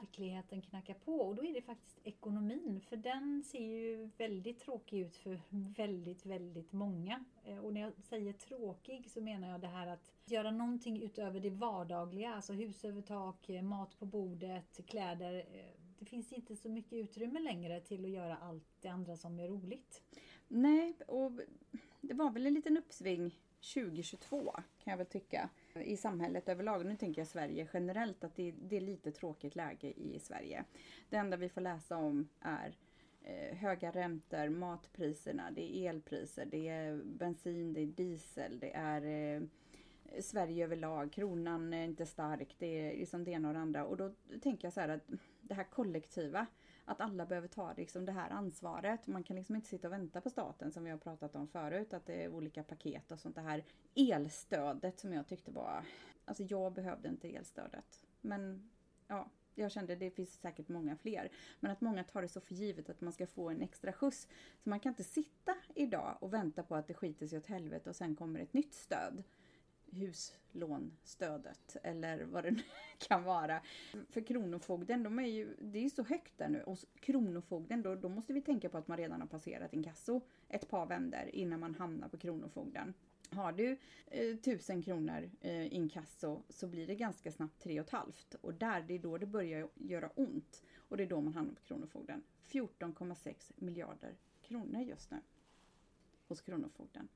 verkligheten knackar på och då är det faktiskt ekonomin för den ser ju väldigt tråkig ut för väldigt, väldigt många. Eh, och när jag säger tråkig så menar jag det här att göra någonting utöver det vardagliga, alltså hus över tak, eh, mat på bordet, kläder. Eh, det finns inte så mycket utrymme längre till att göra allt det andra som är roligt. Nej, och det var väl en liten uppsving 2022 kan jag väl tycka i samhället överlag. Nu tänker jag Sverige generellt att det, det är lite tråkigt läge i Sverige. Det enda vi får läsa om är eh, höga räntor, matpriserna, det är elpriser, det är bensin, det är diesel, det är eh, Sverige överlag, kronan är inte stark, det är liksom det ena och det andra. Och då tänker jag så här att det här kollektiva, att alla behöver ta liksom det här ansvaret. Man kan liksom inte sitta och vänta på staten som vi har pratat om förut, att det är olika paket och sånt. Det här elstödet som jag tyckte var... Alltså jag behövde inte elstödet. Men ja, jag kände det finns säkert många fler. Men att många tar det så för givet att man ska få en extra skjuts. Så man kan inte sitta idag och vänta på att det skiter sig åt helvete och sen kommer ett nytt stöd huslånstödet eller vad det nu kan vara. För Kronofogden, de är ju, det är ju så högt där nu och Kronofogden, då, då måste vi tänka på att man redan har passerat inkasso ett par vänder innan man hamnar på Kronofogden. Har du eh, tusen kronor eh, inkasso så blir det ganska snabbt tre och ett halvt och där, det är då det börjar göra ont och det är då man hamnar på Kronofogden. 14,6 miljarder kronor just nu hos Kronofogden.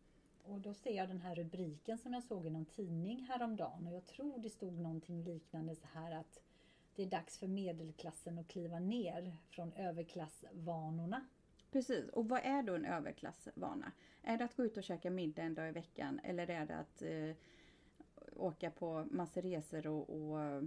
Och då ser jag den här rubriken som jag såg i någon tidning häromdagen och jag tror det stod någonting liknande så här att det är dags för medelklassen att kliva ner från överklassvanorna. Precis, och vad är då en överklassvana? Är det att gå ut och käka middag en dag i veckan eller är det att eh, åka på massor resor och, och eh,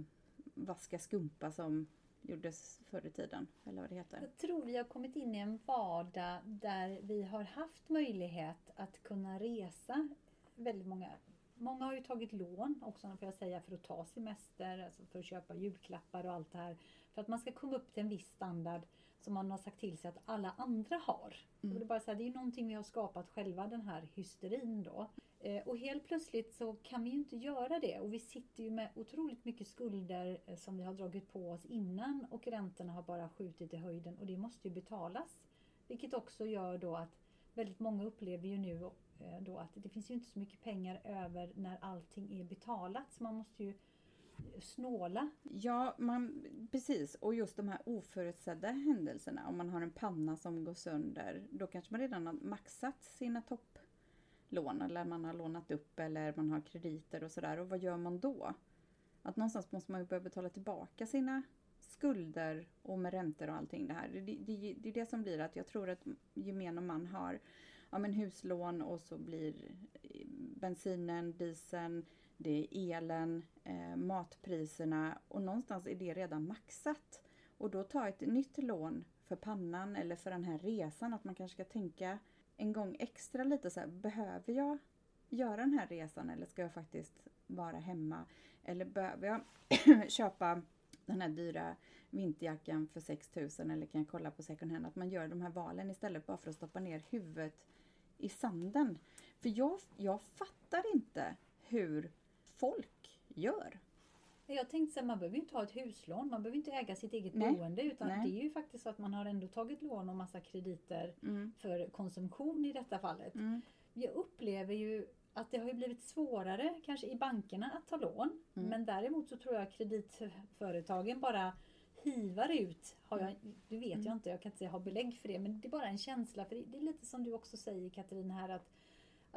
vaska skumpa som gjordes förr i tiden, eller vad det heter. Jag tror vi har kommit in i en vardag där vi har haft möjlighet att kunna resa. Väldigt många, många har ju tagit lån också, får jag säga, för att ta semester, alltså för att köpa julklappar och allt det här. För att man ska komma upp till en viss standard som man har sagt till sig att alla andra har. Mm. Och det, är bara så här, det är någonting vi har skapat själva, den här hysterin då. Eh, och helt plötsligt så kan vi ju inte göra det och vi sitter ju med otroligt mycket skulder eh, som vi har dragit på oss innan och räntorna har bara skjutit i höjden och det måste ju betalas. Vilket också gör då att väldigt många upplever ju nu eh, då att det finns ju inte så mycket pengar över när allting är betalat så man måste ju snåla. Ja, man, precis. Och just de här oförutsedda händelserna. Om man har en panna som går sönder, då kanske man redan har maxat sina lån eller man har lånat upp eller man har krediter och sådär. Och vad gör man då? Att någonstans måste man ju börja betala tillbaka sina skulder och med räntor och allting det här. Det, det, det är det som blir att jag tror att gemene man har ja, men huslån och så blir eh, bensinen, dieseln, det är elen, eh, matpriserna och någonstans är det redan maxat. Och då ta ett nytt lån för pannan eller för den här resan, att man kanske ska tänka en gång extra lite så här, behöver jag göra den här resan eller ska jag faktiskt vara hemma? Eller behöver jag köpa den här dyra vinterjackan för 6000 eller kan jag kolla på second hand? Att man gör de här valen istället bara för att stoppa ner huvudet i sanden. För jag, jag fattar inte hur folk gör. Jag tänkte så här, man behöver ju inte ha ett huslån, man behöver inte äga sitt eget Nej. boende utan Nej. det är ju faktiskt så att man har ändå tagit lån och massa krediter mm. för konsumtion i detta fallet. Mm. Jag upplever ju att det har blivit svårare kanske i bankerna att ta lån. Mm. Men däremot så tror jag kreditföretagen bara hivar ut. Har jag, det vet jag mm. inte, jag kan inte säga ha belägg för det. Men det är bara en känsla. För det är lite som du också säger Katarina här att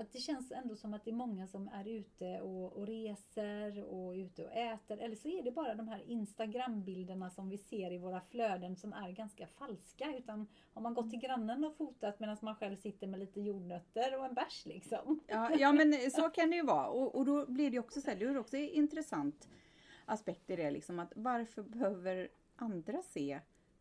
att det känns ändå som att det är många som är ute och, och reser och ute och äter. Eller så är det bara de här Instagram-bilderna som vi ser i våra flöden som är ganska falska. Utan har man gått till grannen och fotat medan man själv sitter med lite jordnötter och en bärs liksom. Ja, ja men så kan det ju vara. Och, och då blir det också så här, det är också intressant aspekt i det liksom att varför behöver andra se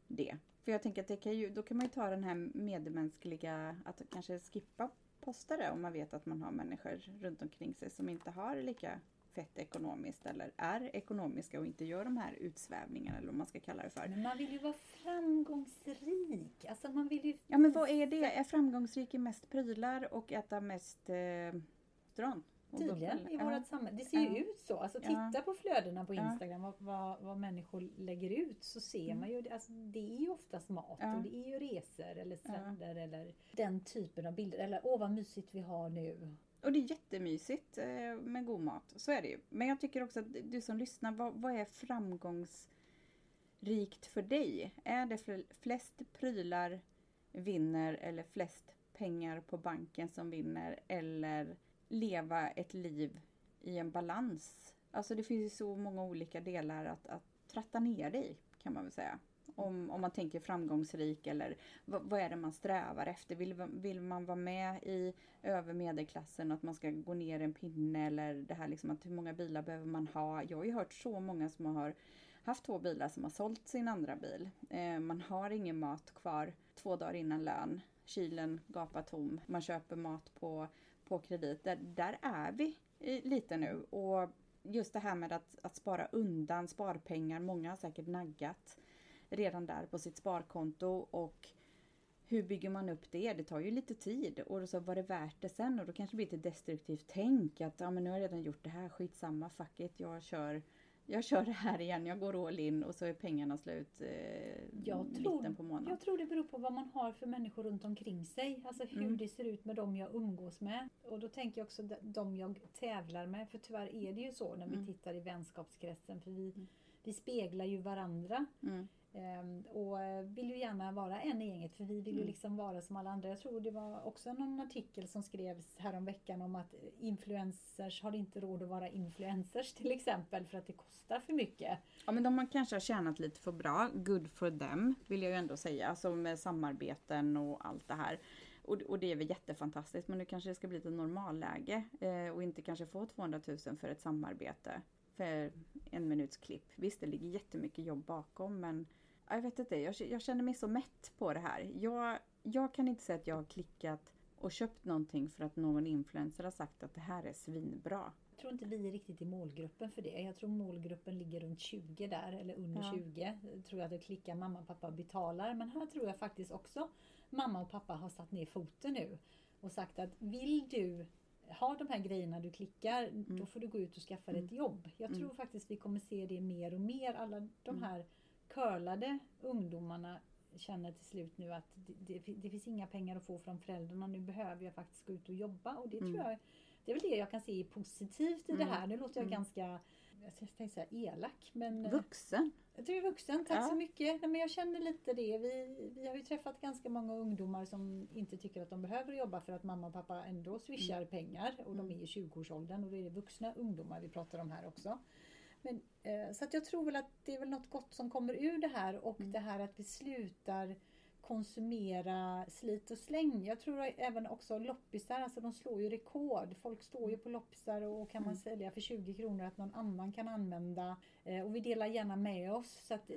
det? För jag tänker att det kan ju, då kan man ju ta den här medmänskliga, att kanske skippa posta det om man vet att man har människor runt omkring sig som inte har lika fett ekonomiskt eller är ekonomiska och inte gör de här utsvävningarna eller vad man ska kalla det för. Men man vill ju vara framgångsrik. Alltså man vill ju... Ja men vad är det? Är framgångsrik i mest prylar och äta mest eh, stran? Tydligen i Ja. vårt samhälle. Det ser ju Ja. ut så. Alltså Ja. titta på flödena på Ja. Instagram, vad, vad, vad människor lägger ut så ser Mm. man ju, alltså, det är ju oftast mat Ja. och det är ju resor eller stränder eller den typen av bilder. Eller åh vad mysigt vi har nu. Och det är jättemysigt eh, med god mat. Så är det ju. Men jag tycker också att du som lyssnar, vad, vad är framgångsrikt för dig? Är det fl- flest prylar vinner eller flest pengar på banken som vinner eller leva ett liv i en balans? Alltså det finns ju så många olika delar att, att tratta ner dig kan man väl säga. Om, om man tänker framgångsrik eller vad, vad är det man strävar efter? Vill, vill man vara med i över medelklassen och att man ska gå ner en pinne eller det här liksom att hur många bilar behöver man ha? Jag har ju hört så många som har haft två bilar som har sålt sin andra bil. Eh, man har ingen mat kvar två dagar innan lön. Kylen gapar tom. Man köper mat på, på kredit. Där, där är vi lite nu. Och just det här med att, att spara undan sparpengar. Många har säkert naggat redan där på sitt sparkonto och hur bygger man upp det? Det tar ju lite tid och så var det värt det sen och då kanske det blir ett destruktivt tänk att ja men nu har jag redan gjort det här, skitsamma, fuck it, jag kör jag kör det här igen, jag går all in och så är pengarna slut eh, Jag tror, mitten på månaden. jag tror det beror på vad man har för människor runt omkring sig. Alltså hur Mm. det ser ut med dem jag umgås med. Och då tänker jag också de- jag tävlar med. För tyvärr är det ju så när vi Mm. tittar i vänskapskretsen. För vi, Mm. vi speglar ju varandra. Ehm, och eh, vill ju gärna vara en i gänget för vi vill ju Mm. liksom vara som alla andra. Jag tror det var också någon artikel som skrevs häromveckan om att influencers har inte råd att vara influencers till exempel för att det kostar för mycket. Ja men de har kanske har tjänat lite för bra, good for them vill jag ju ändå säga, alltså med samarbeten och allt det här. Och, och det är väl jättefantastiskt men nu kanske det ska bli ett normalläge eh, och inte kanske få 200 000 för ett samarbete. För en minuts klipp. Visst det ligger jättemycket jobb bakom men jag vet inte, jag, jag känner mig så mätt på det här. Jag, jag kan inte säga att jag har klickat och köpt någonting för att någon influencer har sagt att det här är svinbra. Jag tror inte vi är riktigt i målgruppen för det. Jag tror målgruppen ligger runt 20 där eller under Ja. 20. Jag tror att det klickar mamma och pappa betalar. Men här tror jag faktiskt också mamma och pappa har satt ner foten nu och sagt att vill du ha de här grejerna du klickar, då får du gå ut och skaffa dig ett jobb. Jag tror faktiskt vi kommer se det mer och mer. Alla de här curlade ungdomarna känner till slut nu att det, det, det finns inga pengar att få från föräldrarna. Nu behöver jag faktiskt gå ut och jobba och det tror jag det är väl det jag kan se positivt i det här. Nu låter jag ganska jag tänkte säga elak men eh, Vuxen! du är vuxen, tack Ja. så mycket. Nej, men jag känner lite det. Vi, vi har ju träffat ganska många ungdomar som inte tycker att de behöver jobba för att mamma och pappa ändå swishar Mm. pengar. Och de är i 20-årsåldern och då är det vuxna ungdomar vi pratar om här också. Men, eh, så att jag tror väl att det är väl något gott som kommer ur det här och Mm. det här att vi slutar konsumera slit och släng. Jag tror även också loppisar, alltså de slår ju rekord. Folk står ju på loppisar och kan man Mm. sälja för 20 kronor att någon annan kan använda. Eh, och vi delar gärna med oss. Så att, eh,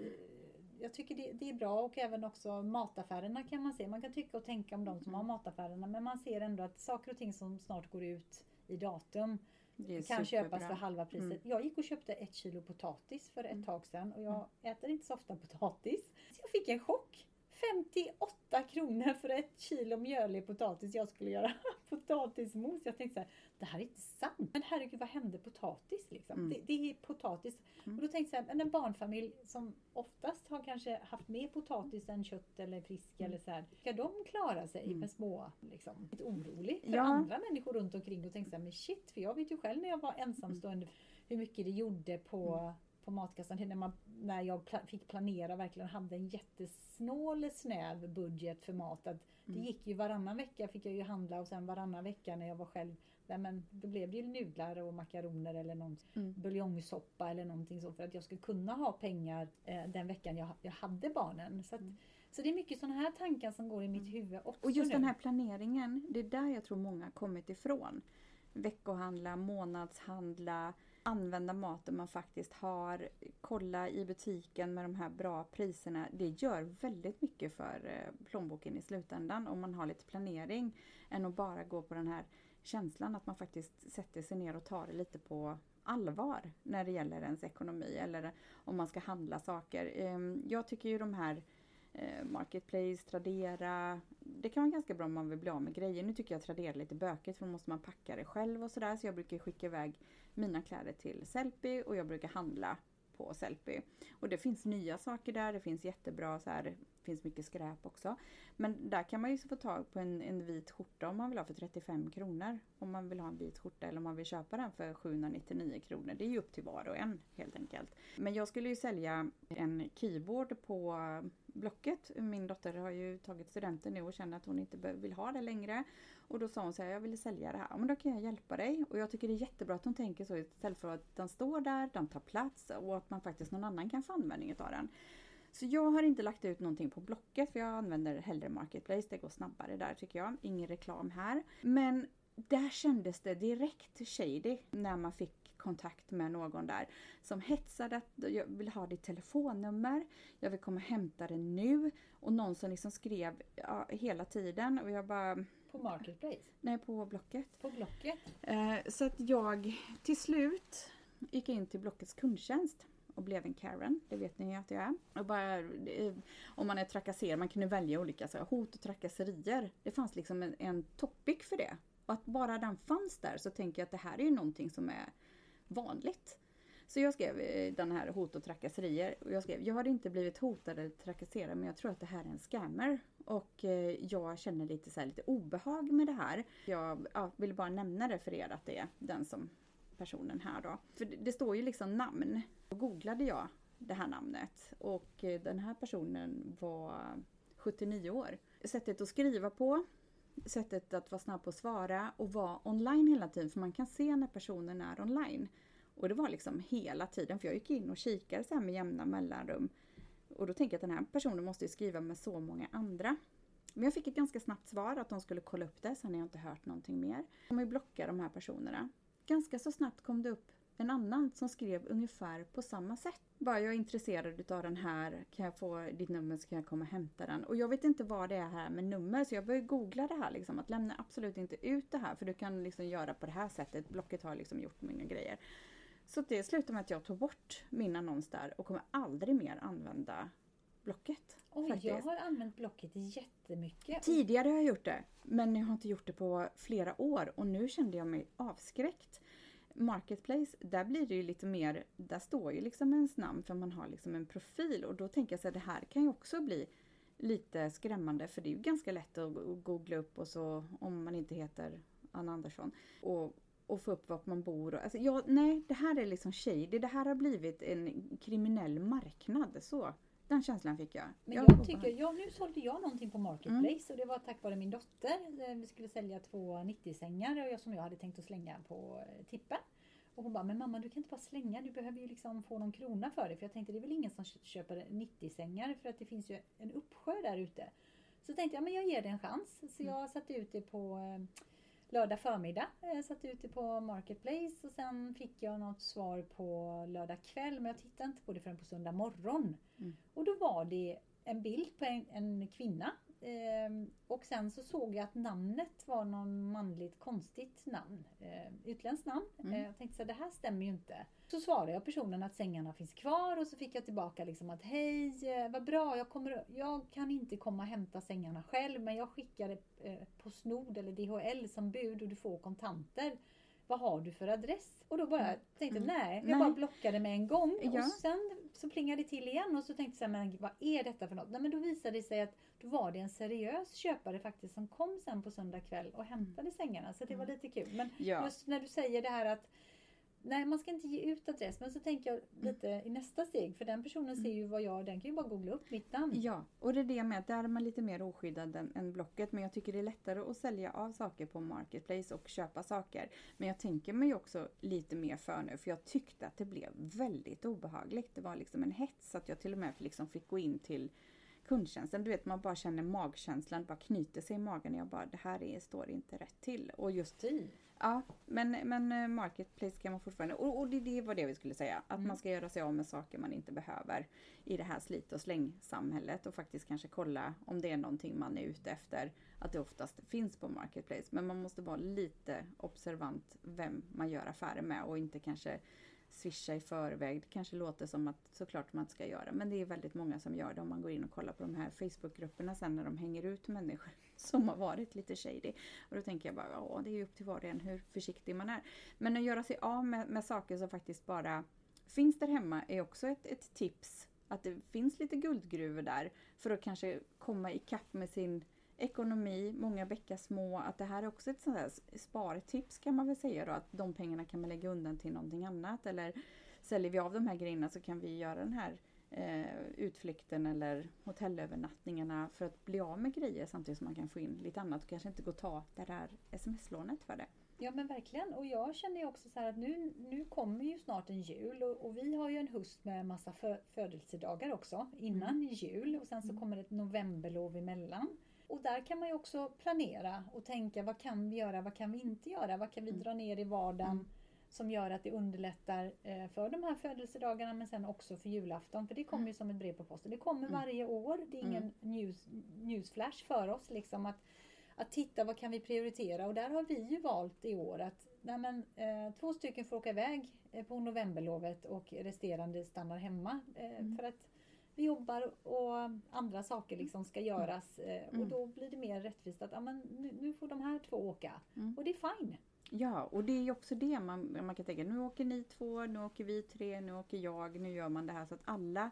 jag tycker det, det är bra och även också mataffärerna kan man se. Man kan tycka och tänka om de som Mm. har mataffärerna men man ser ändå att saker och ting som snart går ut i datum Det kan köpas superbra. för halva priset. Mm. Jag gick och köpte ett kilo potatis för ett Mm. tag sedan och jag äter inte så ofta potatis. Så jag fick en chock. 58 kronor för ett kilo mjölig potatis. Jag skulle göra potatismos. Jag tänkte så här, det här är inte sant. Men herregud, vad hände potatis liksom? Mm. Det, det är potatis. Mm. Och då tänkte jag så här, en barnfamilj som oftast har kanske haft mer potatis än kött eller fisk Mm. eller så här. Ska de klara sig Mm. med små, liksom, lite orolig för Ja. andra människor runt omkring och tänkte så här, men shit, för jag vet ju själv när jag var ensamstående hur mycket det gjorde på, Mm. På matkassan. När, man, när jag pla- fick planera verkligen hade en jättesnål snäv budget för mat. Att Det Mm. gick ju varannan vecka fick jag ju handla och sen varannan vecka när jag var själv Nej, men då blev det ju nudlar och makaroner eller någon Mm. buljongsoppa eller någonting så för att jag skulle kunna ha pengar eh, den veckan jag, jag hade barnen. Så, att, Mm. så det är mycket sådana här tankar som går i mitt huvud också Och just nu. den här planeringen, det är där jag tror många kommit ifrån. Veckohandla, månadshandla, använda maten man faktiskt har, kolla i butiken med de här bra priserna. Det gör väldigt mycket för eh, plånboken i slutändan om man har lite planering än att bara gå på den här känslan att man faktiskt sätter sig ner och tar det lite på allvar när det gäller ens ekonomi eller om man ska handla saker. Ehm, jag tycker ju de här Eh, marketplace, Tradera. Det kan vara ganska bra om man vill bli av med grejer. Nu tycker jag Tradera är lite bökigt för då måste man packa det själv och sådär. Så jag brukar skicka iväg mina kläder till Sellpy och jag brukar handla på Sellpy. Och det finns nya saker där, det finns jättebra så här, finns mycket skräp också. Men där kan man ju få tag på en, en vit skjorta om man vill ha för 35 kronor. Om man vill ha en vit skjorta eller om man vill köpa den för 799 kronor. Det är ju upp till var och en helt enkelt. Men jag skulle ju sälja en keyboard på Blocket. Min dotter har ju tagit studenten nu och känner att hon inte vill ha det längre. Och då sa hon så här, jag vill sälja det här. Men då kan jag hjälpa dig. Och jag tycker det är jättebra att hon tänker så istället för att den står där, den tar plats och att man faktiskt någon annan kan få användning av den. Så jag har inte lagt ut någonting på Blocket för jag använder hellre Marketplace. Det går snabbare där tycker jag. Ingen reklam här. Men där kändes det direkt shady när man fick kontakt med någon där som hetsade att jag vill ha ditt telefonnummer, jag vill komma och hämta det nu och någon som liksom skrev ja, hela tiden och jag bara På Marketplace? Nej, på Blocket. På Blocket? Eh, så att jag till slut gick in till Blockets kundtjänst och blev en Karen. Det vet ni att jag är. Och bara, eh, om man är trakasserad, man kunde välja olika så här, hot och trakasserier. Det fanns liksom en, en topic för det. Och att bara den fanns där så tänker jag att det här är ju någonting som är vanligt. Så jag skrev eh, den här hot och trakasserier. Och jag skrev, jag har inte blivit hotad eller trakasserad men jag tror att det här är en scammer. Och eh, jag känner lite, så här, lite obehag med det här. Jag ja, vill bara nämna det för er att det är den som personen här då. För det, det står ju liksom namn. Då googlade jag det här namnet och eh, den här personen var 79 år. Sättet att skriva på sättet att vara snabb på att svara och vara online hela tiden för man kan se när personen är online. Och det var liksom hela tiden för jag gick in och kikade så här med jämna mellanrum. Och då tänker jag att den här personen måste ju skriva med så många andra. Men jag fick ett ganska snabbt svar att de skulle kolla upp det, sen har jag inte hört någonting mer. De har ju blockat de här personerna. Ganska så snabbt kom det upp en annan som skrev ungefär på samma sätt. Bara jag är intresserad utav den här, kan jag få ditt nummer så kan jag komma och hämta den. Och jag vet inte vad det är här med nummer så jag började googla det här liksom. Att lämna absolut inte ut det här för du kan liksom göra på det här sättet. Blocket har liksom gjort mina grejer. Så det slutade med att jag tog bort min annons där och kommer aldrig mer använda Blocket. Oj, faktiskt. jag har använt Blocket jättemycket. Tidigare har jag gjort det, men jag har inte gjort det på flera år och nu kände jag mig avskräckt. Marketplace, där blir det ju lite mer, där står ju liksom ens namn för man har liksom en profil och då tänker jag så här, det här kan ju också bli lite skrämmande för det är ju ganska lätt att googla upp och så om man inte heter Anna Andersson och, och få upp vart man bor. Och, alltså, ja, nej, det här är liksom shady. Det här har blivit en kriminell marknad. Så, den känslan fick jag. Men jag jag tycker, ja, nu sålde jag någonting på Marketplace och det var tack vare min dotter. Eh, Vi skulle sälja två 90-sängar och jag- som jag hade tänkt att slänga på eh, tippen. Och hon bara, men mamma du kan inte bara slänga, du behöver ju liksom få någon krona för det. För jag tänkte det är väl ingen som kö- köper 90-sängar för att det finns ju en uppsjö där ute. Så tänkte jag, men jag ger det en chans. Så jag satte ut det på eh, lördag förmiddag. Jag satte ut det på Marketplace och sen fick jag något svar på lördag kväll. Men jag tittade inte på det förrän på söndag morgon. Mm. Och då var det en bild på en, en kvinna. Ehm, och sen så såg jag att namnet var någon manligt konstigt namn. Eh, utländskt namn. Mm. Eh, jag tänkte så här, det här stämmer ju inte. Så svarade jag personen att sängarna finns kvar och så fick jag tillbaka liksom att hej, eh, vad bra, jag, kommer, jag kan inte komma och hämta sängarna själv men jag skickar eh, på Snod eller DHL som bud och du får kontanter. Vad har du för adress? Och då bara tänkte Mm. nej, jag Nej. bara blockade med en gång. Ja. Och sen så plingade det till igen och så tänkte jag så här, men vad är detta för något? Nej, men då visade det sig att då var det en seriös köpare faktiskt som kom sen på söndag kväll och hämtade sängarna. Så det var lite kul. Men Ja. just när du säger det här att Nej, man ska inte ge ut adress. Men så tänker jag lite i nästa steg. För den personen ser ju vad jag, den kan ju bara googla upp mitt namn. Ja, och det är det med att där är man lite mer oskyddad än, än Blocket. Men jag tycker det är lättare att sälja av saker på Marketplace och köpa saker. Men jag tänker mig också lite mer för nu för jag tyckte att det blev väldigt obehagligt. Det var liksom en hets att jag till och med liksom fick gå in till kundtjänsten. Du vet man bara känner magkänslan, bara knyter sig i magen. Jag bara det här är, står inte rätt till. Och just Fy. Ja, men, men eh, Marketplace kan man fortfarande, och, och det, det var det vi skulle säga, att Mm. man ska göra sig av med saker man inte behöver i det här slit och släng-samhället och faktiskt kanske kolla om det är någonting man är ute efter, att det oftast finns på Marketplace. Men man måste vara lite observant vem man gör affärer med och inte kanske swisha i förväg. Det kanske låter som att såklart man ska göra men det är väldigt många som gör det om man går in och kollar på de här Facebookgrupperna sen när de hänger ut människor som har varit lite shady. Och då tänker jag bara, ja det är ju upp till var och en hur försiktig man är. Men att göra sig av med, med saker som faktiskt bara finns där hemma är också ett, ett tips. Att det finns lite guldgruvor där för att kanske komma ikapp med sin ekonomi, många bäckar små. Att det här är också ett sånt här spartips kan man väl säga då. Att de pengarna kan man lägga undan till någonting annat. Eller säljer vi av de här grejerna så kan vi göra den här eh, utflykten eller hotellövernattningarna för att bli av med grejer samtidigt som man kan få in lite annat och kanske inte gå och ta det där sms-lånet för det. Ja men verkligen och jag känner ju också så att nu, nu kommer ju snart en jul och, och vi har ju en höst med massa fö födelsedagar också innan mm. jul och sen så mm. kommer det ett novemberlov emellan. Och där kan man ju också planera och tänka vad kan vi göra, vad kan vi inte göra, vad kan vi mm. dra ner i vardagen mm. som gör att det underlättar eh, för de här födelsedagarna men sen också för julafton. För det kommer ju som ett brev på posten. Det kommer mm. varje år. Det är ingen news, newsflash för oss liksom att, att titta vad kan vi prioritera och där har vi ju valt i år att nej men, eh, två stycken får åka iväg eh, på novemberlovet och resterande stannar hemma. Eh, mm. För att vi jobbar och andra saker liksom ska göras eh, mm. och då blir det mer rättvist att ja, men nu, nu får de här två åka mm. och det är fine. Ja, och det är också det man, man kan tänka, nu åker ni två, nu åker vi tre, nu åker jag, nu gör man det här så att alla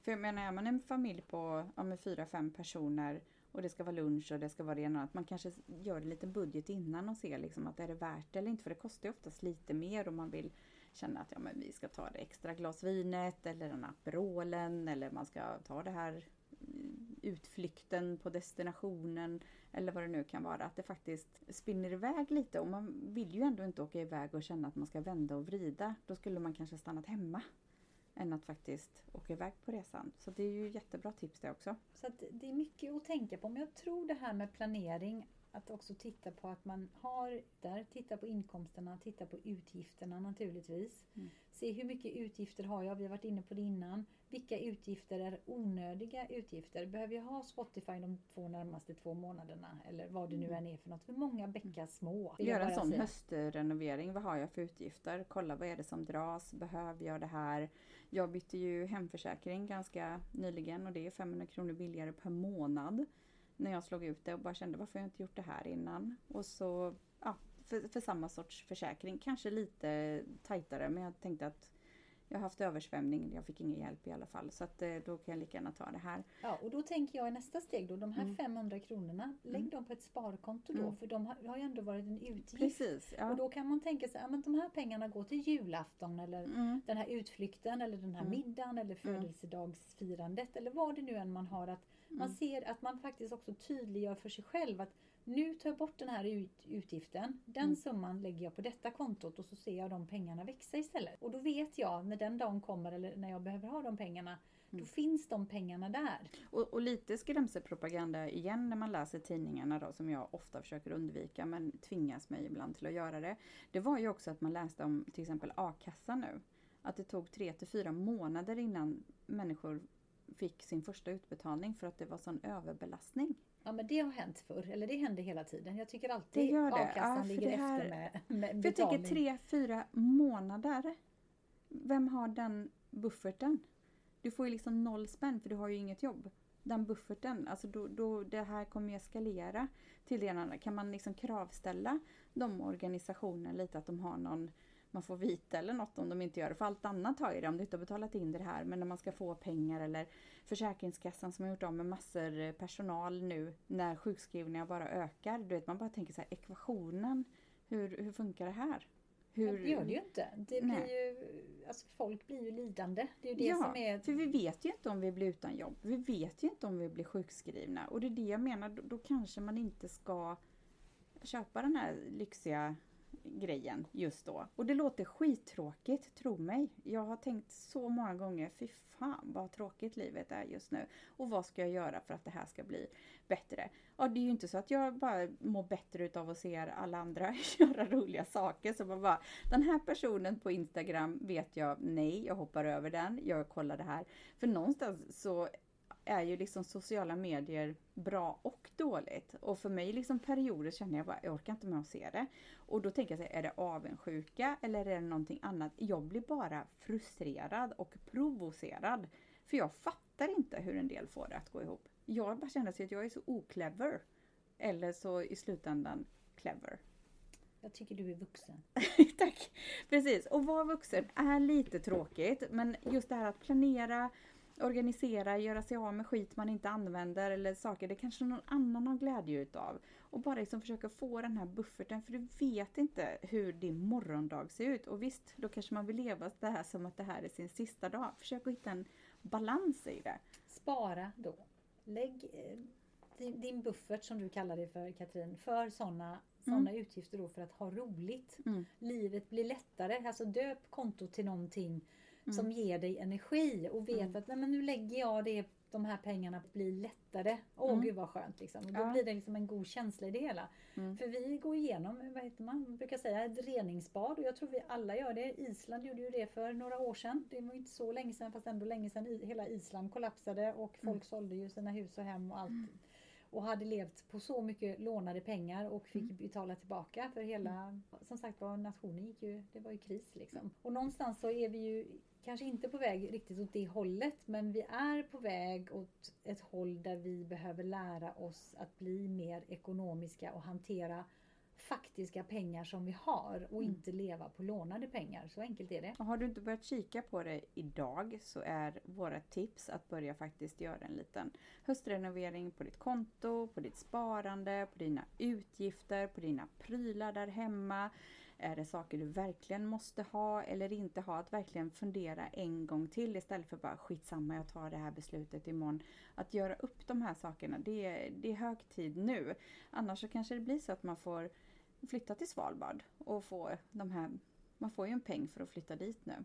för jag menar, är man en familj på ja, fyra, fem personer och det ska vara lunch och det ska vara det ena. Att man kanske gör en liten budget innan och ser liksom att är det värt det eller inte. För det kostar ju oftast lite mer om man vill känna att ja, men vi ska ta det extra glas vinet eller den Aperolen eller man ska ta det här mm, utflykten på destinationen eller vad det nu kan vara. Att det faktiskt spinner iväg lite och man vill ju ändå inte åka iväg och känna att man ska vända och vrida. Då skulle man kanske stannat hemma än att faktiskt åka iväg på resan. Så det är ju jättebra tips det också. Så det är mycket att tänka på. Men jag tror det här med planering att också titta på att man har där, titta på inkomsterna, titta på utgifterna naturligtvis. Mm. Se hur mycket utgifter har jag, vi har varit inne på det innan. Vilka utgifter är onödiga utgifter? Behöver jag ha Spotify de två närmaste två månaderna? Eller vad det nu mm. än är för något. För många bäckar små. Göra en sån säga. höstrenovering. Vad har jag för utgifter? Kolla vad är det som dras? Behöver jag det här? Jag bytte ju hemförsäkring ganska nyligen och det är 500 kronor billigare per månad när jag slog ut det och bara kände varför har jag inte gjort det här innan? Och så, ja, för, för samma sorts försäkring. Kanske lite tajtare men jag tänkte att jag har haft översvämning, jag fick ingen hjälp i alla fall. Så att, eh, då kan jag lika gärna ta det här. Ja, och då tänker jag i nästa steg då, de här mm. 500 kronorna, lägg mm. dem på ett sparkonto då, mm. för de har, har ju ändå varit en utgift. Precis, ja. Och då kan man tänka sig, att de här pengarna går till julafton eller mm. den här utflykten eller den här mm. middagen eller mm. födelsedagsfirandet eller vad det nu än man har. att Man ser att man faktiskt också tydliggör för sig själv att nu tar jag bort den här ut, utgiften. Den mm. summan lägger jag på detta kontot och så ser jag de pengarna växa istället. Och då vet jag när den dagen kommer eller när jag behöver ha de pengarna Mm. Då finns de pengarna där. Och, och, lite skrämselpropaganda igen när man läser tidningarna då som jag ofta försöker undvika men tvingas mig ibland till att göra det. Det var ju också att man läste om till exempel a-kassan nu. Att det tog tre till fyra månader innan människor fick sin första utbetalning för att det var sån överbelastning. Ja men det har hänt förr, eller det händer hela tiden. Jag tycker alltid a-kassan ja, ligger här, efter med, med för betalning. Jag tycker tre, fyra månader. Vem har den bufferten? Du får ju liksom noll spänn för du har ju inget jobb. Den bufferten, alltså då, då det här kommer ju eskalera till det andra. Kan man liksom kravställa de organisationerna lite att de har någon man får vita eller något om de inte gör det. För allt annat har ju det om du inte har betalat in det här. Men när man ska få pengar eller Försäkringskassan som har gjort av med massor personal nu när sjukskrivningar bara ökar. Du vet, man bara tänker så här, ekvationen, hur, hur funkar det här? Hur... Det gör det ju inte. Det blir ju, alltså folk blir ju lidande. Det är ju det ja, som är... för vi vet ju inte om vi blir utan jobb. Vi vet ju inte om vi blir sjukskrivna. Och det är det jag menar, då, då kanske man inte ska köpa den här lyxiga grejen just då. Och det låter skittråkigt, tro mig. Jag har tänkt så många gånger, fy fan vad tråkigt livet är just nu. Och vad ska jag göra för att det här ska bli bättre? Ja, det är ju inte så att jag bara mår bättre utav att se alla andra göra roliga saker. Så man bara, den här personen på Instagram vet jag, nej, jag hoppar över den, jag kollar det här. För någonstans så är ju liksom sociala medier bra och dåligt. Och för mig liksom perioder känner jag bara, jag orkar inte med att se det. Och då tänker jag så här, är det avundsjuka eller är det någonting annat? Jag blir bara frustrerad och provocerad. För jag fattar inte hur en del får det att gå ihop. Jag bara känner att jag är så oklever. Eller så i slutändan clever. Jag tycker du är vuxen. Tack! Precis, och vara vuxen är lite tråkigt men just det här att planera, organisera, göra sig av med skit man inte använder eller saker det kanske någon annan har glädje utav. Och bara liksom försöka få den här bufferten för du vet inte hur din morgondag ser ut. Och visst, då kanske man vill leva det här som att det här är sin sista dag. Försök att hitta en balans i det. Spara då. Lägg eh, din buffert som du kallar det för Katrin, för sådana sådana mm. utgifter då för att ha roligt. Mm. Livet blir lättare. Alltså döp kontot till någonting mm. som ger dig energi och vet mm. att nej, men nu lägger jag det, de här pengarna på att bli lättare. Åh mm. gud vad skönt liksom. Och då ja. blir det liksom en god känsla i det hela. Mm. För vi går igenom, vad heter man, man brukar säga ett reningsbad och jag tror vi alla gör det. Island gjorde ju det för några år sedan. Det var inte så länge sedan fast ändå länge sedan hela Island kollapsade och folk sålde ju sina hus och hem och allt och hade levt på så mycket lånade pengar och fick mm. betala tillbaka för hela, mm. som sagt var nationen gick ju, det var ju kris liksom. Och någonstans så är vi ju kanske inte på väg riktigt åt det hållet men vi är på väg åt ett håll där vi behöver lära oss att bli mer ekonomiska och hantera faktiska pengar som vi har och mm. inte leva på lånade pengar. Så enkelt är det. Och har du inte börjat kika på det idag så är våra tips att börja faktiskt göra en liten höstrenovering på ditt konto, på ditt sparande, på dina utgifter, på dina prylar där hemma. Är det saker du verkligen måste ha eller inte ha? Att verkligen fundera en gång till istället för bara skitsamma jag tar det här beslutet imorgon. Att göra upp de här sakerna, det är, det är hög tid nu. Annars så kanske det blir så att man får flytta till Svalbard och få de här, man får ju en peng för att flytta dit nu.